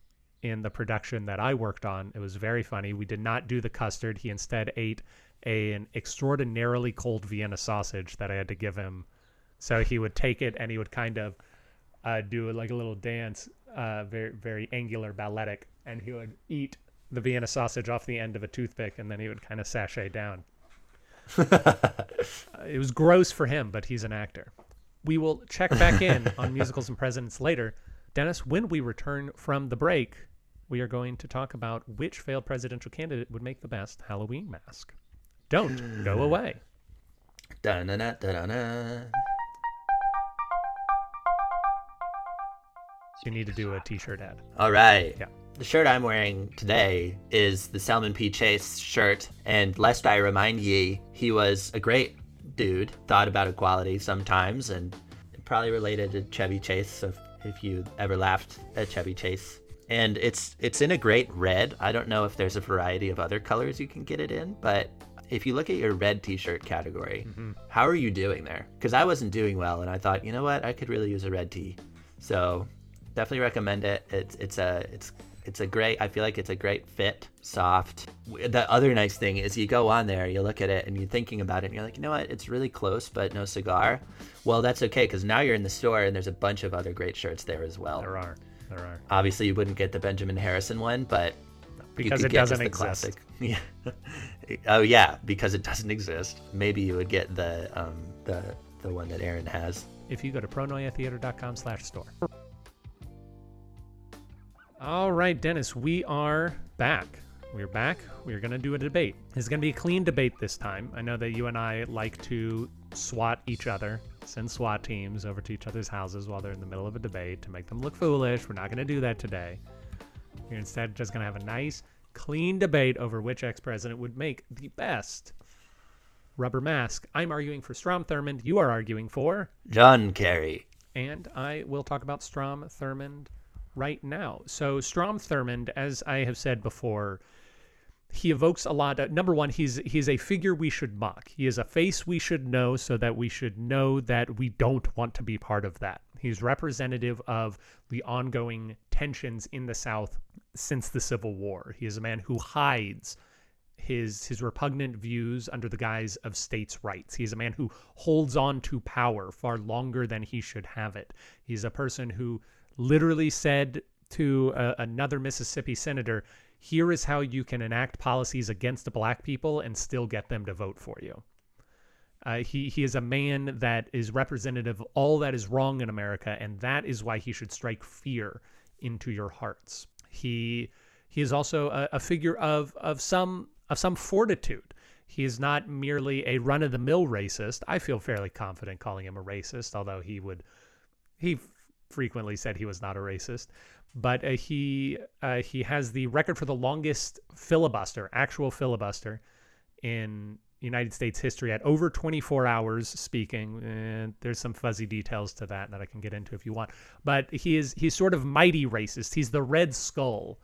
in the production that I worked on. It was very funny. We did not do the custard. He instead ate a, an extraordinarily cold Vienna sausage that I had to give him. So he would take it and he would kind of uh, do like a little dance, uh, very very angular balletic, and he would eat the Vienna sausage off the end of a toothpick, and then he would kind of sashay down. <laughs> Uh, it was gross for him, but he's an actor. We will check back in on <laughs> musicals and presidents later. Dennis, when we return from the break, we are going to talk about which failed presidential candidate would make the best Halloween mask. Don't go <sighs> away. You need to do a t-shirt ad. All right. Yeah. The shirt I'm wearing today is the Salmon P. Chase shirt, and lest I remind ye, he was a great dude. Thought about equality sometimes, and probably related to Chevy Chase. So if, if you ever laughed at Chevy Chase, and it's it's in a great red. I don't know if there's a variety of other colors you can get it in, but if you look at your red T-shirt category, mm-hmm. how are you doing there? Because I wasn't doing well, and I thought, you know what, I could really use a red tee. So definitely recommend it. It's it's a it's it's a great. I feel like it's a great fit, soft. The other nice thing is you go on there, you look at it, and you're thinking about it, and you're like, you know what? It's really close, but no cigar. Well, that's okay because now you're in the store, and there's a bunch of other great shirts there as well. There are. There are. Obviously, you wouldn't get the Benjamin Harrison one, but Because it doesn't exist. classic- <laughs> Yeah. oh yeah, because it doesn't exist. Maybe you would get the um the the one that Aaron has. if you go to pronoiatheater.com slash store. All right, Dennis, we are back. We're back. We're going to do a debate. It's going to be a clean debate this time. I know that you and I like to swat each other, send SWAT teams over to each other's houses while they're in the middle of a debate to make them look foolish. We're not going to do that today. You're instead just going to have a nice, clean debate over which ex president would make the best rubber mask. I'm arguing for Strom Thurmond. You are arguing for John Kerry. and I will talk about Strom Thurmond right now. So Strom Thurmond, as I have said before, he evokes a lot. Of, number one, he's he's a figure we should mock. He is a face we should know, so that we should know that we don't want to be part of that. He's representative of the ongoing tensions in the South since the Civil War. He is a man who hides his his repugnant views under the guise of states' rights. He's a man who holds on to power far longer than he should have it. He's a person who literally said to uh, another Mississippi senator, "Here is how you can enact policies against the black people and still get them to vote for you." Uh, he he is a man that is representative of all that is wrong in America, and that is why he should strike fear into your hearts. He he is also a, a figure of of some of some fortitude. He is not merely a run of the mill racist. I feel fairly confident calling him a racist, although he would he frequently said he was not a racist. But uh, he uh, he has the record for the longest filibuster, actual filibuster, in United States history at over 24 hours speaking. And there's some fuzzy details to that that I can get into if you want. But he is he's sort of mighty racist. He's the Red Skull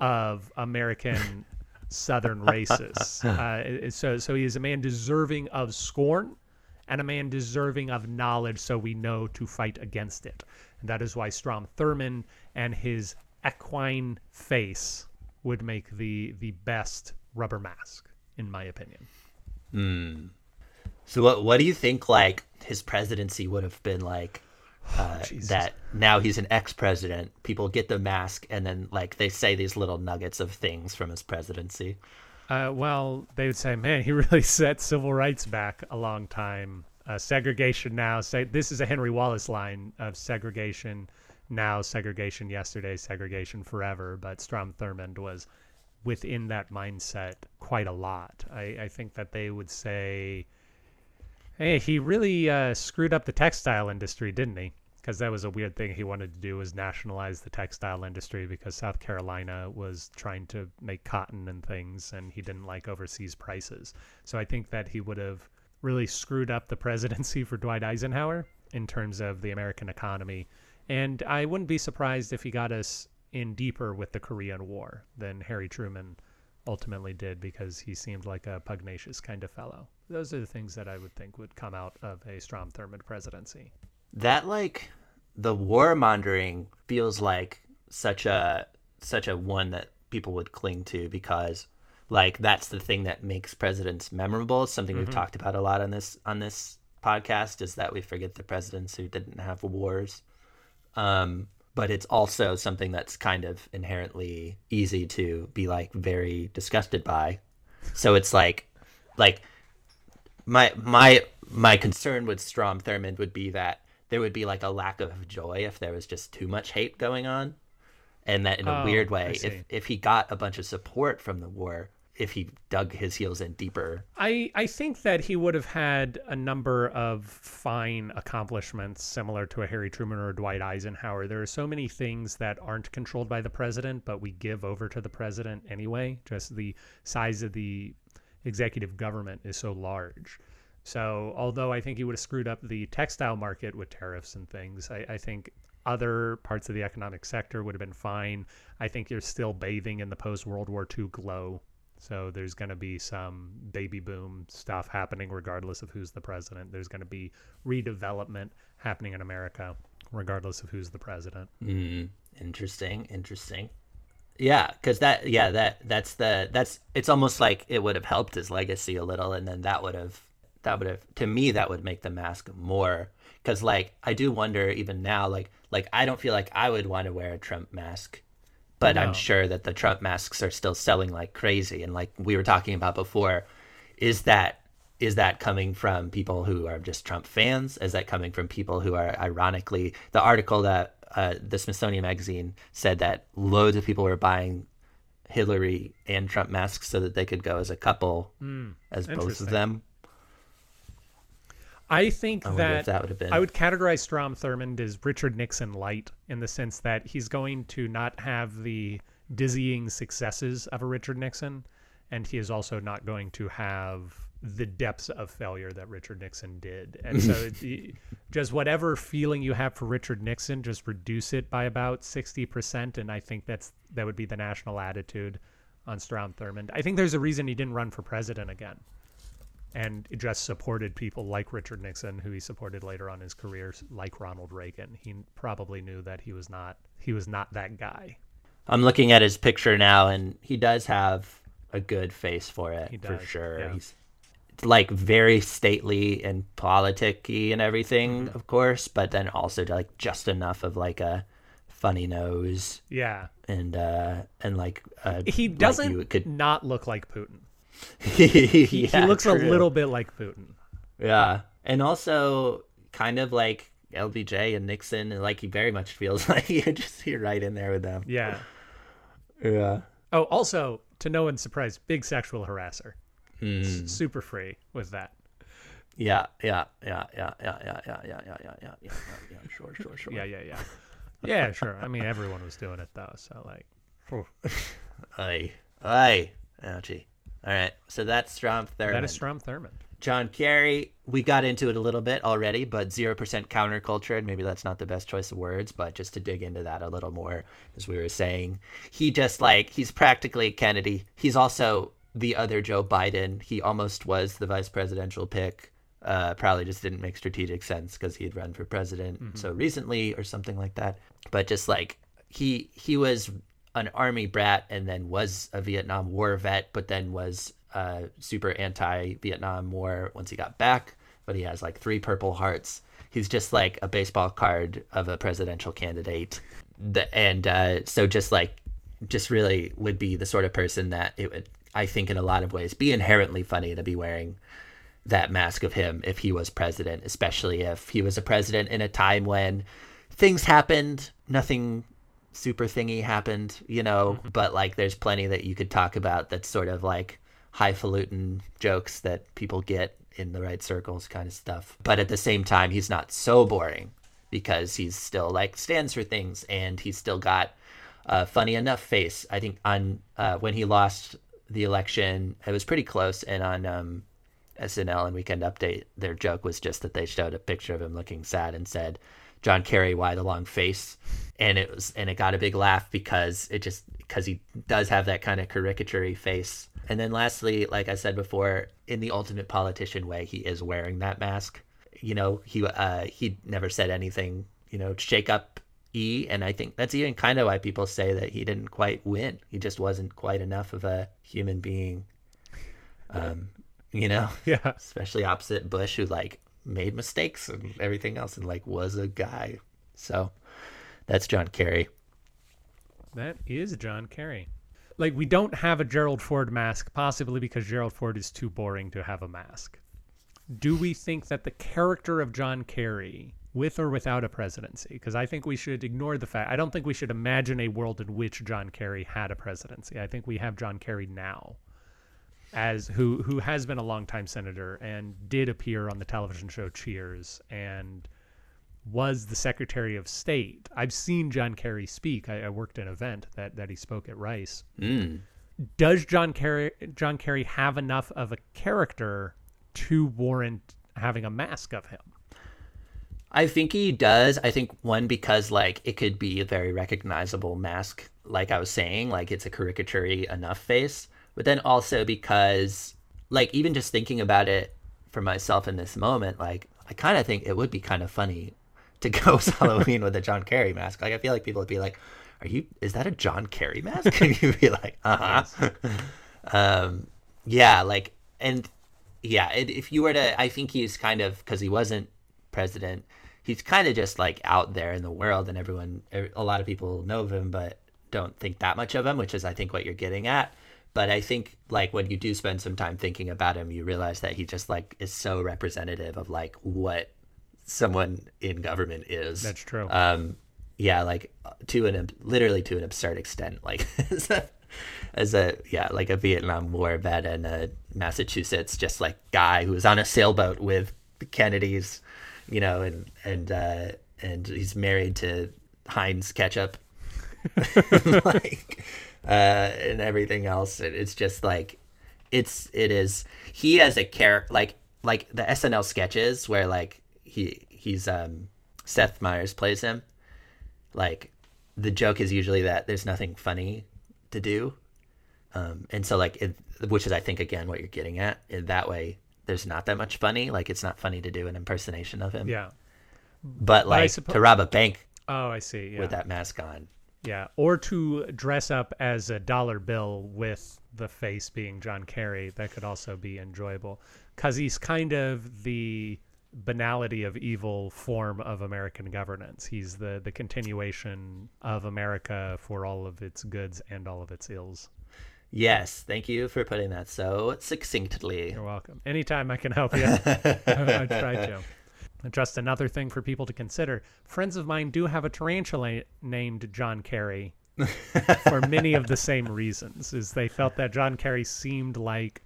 of American <laughs> Southern racists. Uh, so so he is a man deserving of scorn and a man deserving of knowledge so we know to fight against it. And that is why Strom Thurmond and his equine face would make the the best rubber mask in my opinion. Hmm. So what what do you think like his presidency would have been like? <sighs> Uh, that now he's an ex-president. People get the mask, and then like they say these little nuggets of things from his presidency. Uh, well, they would say, man, he <laughs> really set civil rights back a long time. Uh, segregation now. Say this is a Henry Wallace line of segregation now, segregation yesterday, segregation forever. But Strom Thurmond was within that mindset quite a lot. I, I think that they would say, hey, he really uh, screwed up the textile industry, didn't he? Because that was a weird thing he wanted to do was nationalize the textile industry because South Carolina was trying to make cotton and things, and he didn't like overseas prices. So I think that he would have really screwed up the presidency for Dwight Eisenhower in terms of the American economy. And I wouldn't be surprised if he got us in deeper with the Korean War than Harry Truman ultimately did because he seemed like a pugnacious kind of fellow. Those are the things that I would think would come out of a Strom Thurmond presidency. That like the warmongering feels like such a such a one that people would cling to because like that's the thing that makes presidents memorable. Something we've talked about a lot on this on this podcast is that we forget the presidents who didn't have wars. Um, but it's also something that's kind of inherently easy to be like very disgusted by. So it's like like my my my concern with Strom Thurmond would be that there would be like a lack of joy if there was just too much hate going on. And that in a Oh, weird way, if if he got a bunch of support from the war, if he dug his heels in deeper, I, I think that he would have had a number of fine accomplishments similar to a Harry Truman or Dwight Eisenhower. There are so many things that aren't controlled by the president, but we give over to the president anyway. Just the size of the executive government is so large. So, although I think he would have screwed up the textile market with tariffs and things, I, I think other parts of the economic sector would have been fine. I think you're still bathing in the post World War II glow. So there's going to be some baby boom stuff happening regardless of who's the president. There's going to be redevelopment happening in America regardless of who's the president. Mm, interesting, interesting. Yeah, because that, yeah, that that's the that's it's almost like it would have helped his legacy a little, and then that would have that would have to me that would make the mask more because like I do wonder even now like like I don't feel like I would want to wear a Trump mask, but No. I'm sure that the Trump masks are still selling like crazy, and like we were talking about before, is that is that coming from people who are just Trump fans? Is that coming from people who are ironically the article that uh, the Smithsonian Magazine said that loads of people were buying Hillary and Trump masks so that they could go as a couple as both of them. I think I that, that would have been. I would categorize Strom Thurmond as Richard Nixon light in the sense that he's going to not have the dizzying successes of a Richard Nixon, and he is also not going to have the depths of failure that Richard Nixon did. And so, <laughs> it- just whatever feeling you have for Richard Nixon, just reduce it by about sixty percent, and I think that's that would be the national attitude on Strom Thurmond. I think there's a reason he didn't run for president again and just supported people like Richard Nixon, who he supported later on in his career, like Ronald Reagan. He probably knew that he was not he was not that guy. I'm looking at his picture now, and he does have a good face for it for sure. yeah. He's like very stately and politicky and everything, Mm-hmm. of course, but then also like just enough of like a funny nose Yeah. and uh and like uh, He doesn't you could not look like Putin. He, He, he looks a little bit like Putin. yeah and also kind of like LBJ and Nixon and like he very much feels like you're just you're right in there with them Yeah. yeah Oh, also, to no one's surprise, big sexual harasser. Hmm. S- super free with that. yeah yeah yeah yeah yeah yeah yeah yeah yeah yeah yeah yeah yeah sure sure sure Yeah, yeah, yeah. Yeah, sure. I mean, everyone was doing it though, so like. Aye. Aye. Ouchie. All right. So that's Strom Thurmond. that is Strom Thurmond. John Kerry. We got into it a little bit already, but 0% counterculture. And maybe that's not the best choice of words, but just to dig into that a little more, as we were saying, he just like, he's practically Kennedy. He's also the other Joe Biden. He almost was the vice presidential pick. Uh, probably just didn't make strategic sense because he had run for president so recently or something like that. But just like he he was an army brat and then was a Vietnam War vet, but then was uh, super anti Vietnam War once he got back. But he has like three Purple Hearts. He's just like a baseball card of a presidential candidate, the, and uh, so just like just really would be the sort of person that it would I think in a lot of ways be inherently funny to be wearing that mask of him if he was president, especially if he was a president in a time when things happened, nothing super thingy happened, you know, but like there's plenty that you could talk about that's sort of like highfalutin jokes that people get in the right circles kind of stuff. But at the same time, he's not so boring because he's still like stands for things and he's still got a funny enough face. I think on uh, when he lost the election, it was pretty close and on um SNL and Weekend Update, their joke was just that they showed a picture of him looking sad and said, "John Kerry, why the long face?" And it was and it got a big laugh because it just because he does have that kind of caricaturey face. And then lastly, like I said before, in the ultimate politician way, he is wearing that mask. You know, he uh he never said anything, you know, to shake up E, and I think that's even kind of why people say that he didn't quite win. He just wasn't quite enough of a human being. Um, you know, <laughs> Yeah. especially opposite Bush, who like made mistakes and everything else, and like was a guy. So that's John Kerry. That is John Kerry. Like we don't have a Gerald Ford mask, possibly because Gerald Ford is too boring to have a mask. Do we think that the character of John Kerry, with or without a presidency, because I think we should ignore the fact I don't think we should imagine a world in which John Kerry had a presidency. I think we have John Kerry now as who who has been a longtime senator and did appear on the television show Cheers and was the Secretary of State. I've seen John Kerry speak. I, I worked an event that that he spoke at Rice. Mm. Does John Kerry John Kerry have enough of a character to warrant having a mask of him? I think he does. I think one because like it could be a very recognizable mask, like I was saying, like it's a caricature enough face. But then also because like even just thinking about it for myself in this moment, like I kind of think it would be kind of funny to go <laughs> Halloween with a John Kerry mask. Like I feel like people would be like, "Are you? Is that a John Kerry mask?" <laughs> and you'd be like, "Uh huh." <laughs> um, yeah, like and yeah, it, if you were to, I think he's kind of because he wasn't president. He's kind of just like out there in the world, and everyone, a lot of people know of him, but don't think that much of him, which is, I think, what you're getting at. But I think, like, when you do spend some time thinking about him, you realize that he just like is so representative of like what someone in government is. That's true. Um, yeah, like to an literally to an absurd extent, like <laughs> as a, as a yeah, like a Vietnam War vet and a Massachusetts just like guy who was on a sailboat with the Kennedys, you know, and and uh, and he's married to Heinz ketchup, <laughs> like uh, and everything else. It, it's just like it's it is he as a character like like the SNL sketches where like he he's um Seth Meyers plays him like the joke is usually that there's nothing funny to do um and so like it, which is I think again what you're getting at in that way there's not that much funny like it's not funny to do an impersonation of him yeah. but like suppo- to rob a bank Oh, I see. Yeah. with that mask on Yeah, or to dress up as a dollar bill with the face being John Kerry. That could also be enjoyable because he's kind of the banality of evil form of American governance. He's the the continuation of America for all of its goods and all of its ills. Yes, thank you for putting that so succinctly. You're welcome. Anytime I can help you, <laughs> <laughs> I try to. Just another thing for people to consider. Friends of mine do have a tarantula named John Kerry <laughs> for many of the same reasons. Is they felt that John Kerry seemed like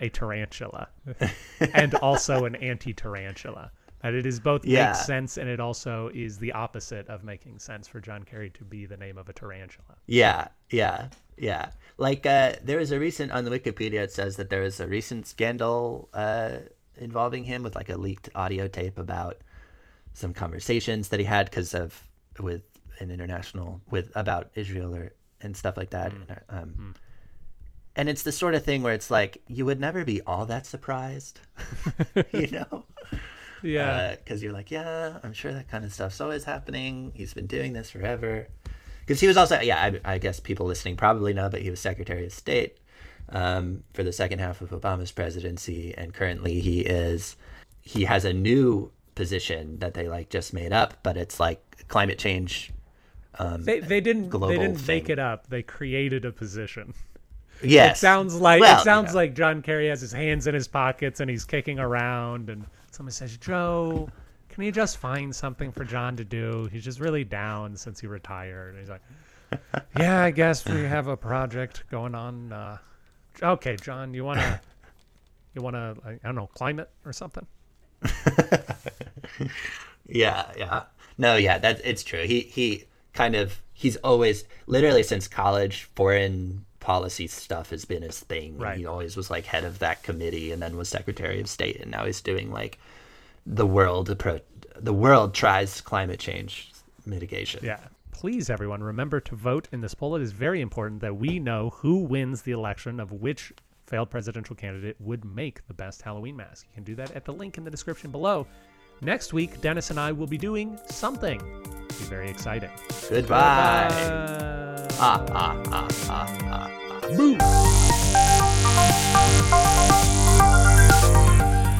a tarantula <laughs> and also an anti-tarantula. That it is both Yeah. makes sense and it also is the opposite of making sense for John Kerry to be the name of a tarantula. Yeah, yeah, yeah. Like uh, there was a recent on the Wikipedia. It says that there is a recent scandal uh, involving him with like a leaked audio tape about some conversations that he had because of with an international with about Israel or and stuff like that. Hmm. Um, hmm. And it's the sort of thing where it's like you would never be all that surprised, <laughs> you know. <laughs> Yeah. Uh, because you're like, yeah, I'm sure that kind of stuff's always happening. He's been doing this forever. Because he was also, yeah, I, I guess people listening probably know, but he was Secretary of State um, for the second half of Obama's presidency, and currently he is, he has a new position that they like just made up, but it's like climate change. Um, they they didn't they didn't make it up. They created a position. yes, It sounds like Well, it sounds like John Kerry has his hands in his pockets and he's kicking around and someone says, "Joe, can you just find something for John to do? He's just really down since he retired." And he's like, <laughs> "Yeah, I guess we have a project going on. Uh, okay, John, you want to <laughs> you want to I don't know, climate or something?" <laughs> Yeah, yeah. No, yeah, that it's true. He he kind of he's always literally since college foreign policy stuff has been his thing. Right. He always was like head of that committee and then was secretary of state and now he's doing like the world approach the world tries climate change mitigation. Yeah. Please, everyone, remember to vote in this poll. It is very important that we know who wins the election of which failed presidential candidate would make the best Halloween mask. You can do that at the link in the description below. Next week, Dennis and I will be doing something. It'll Be very exciting. Goodbye. Bye. Ah, ah, ah, ah, ah, ah.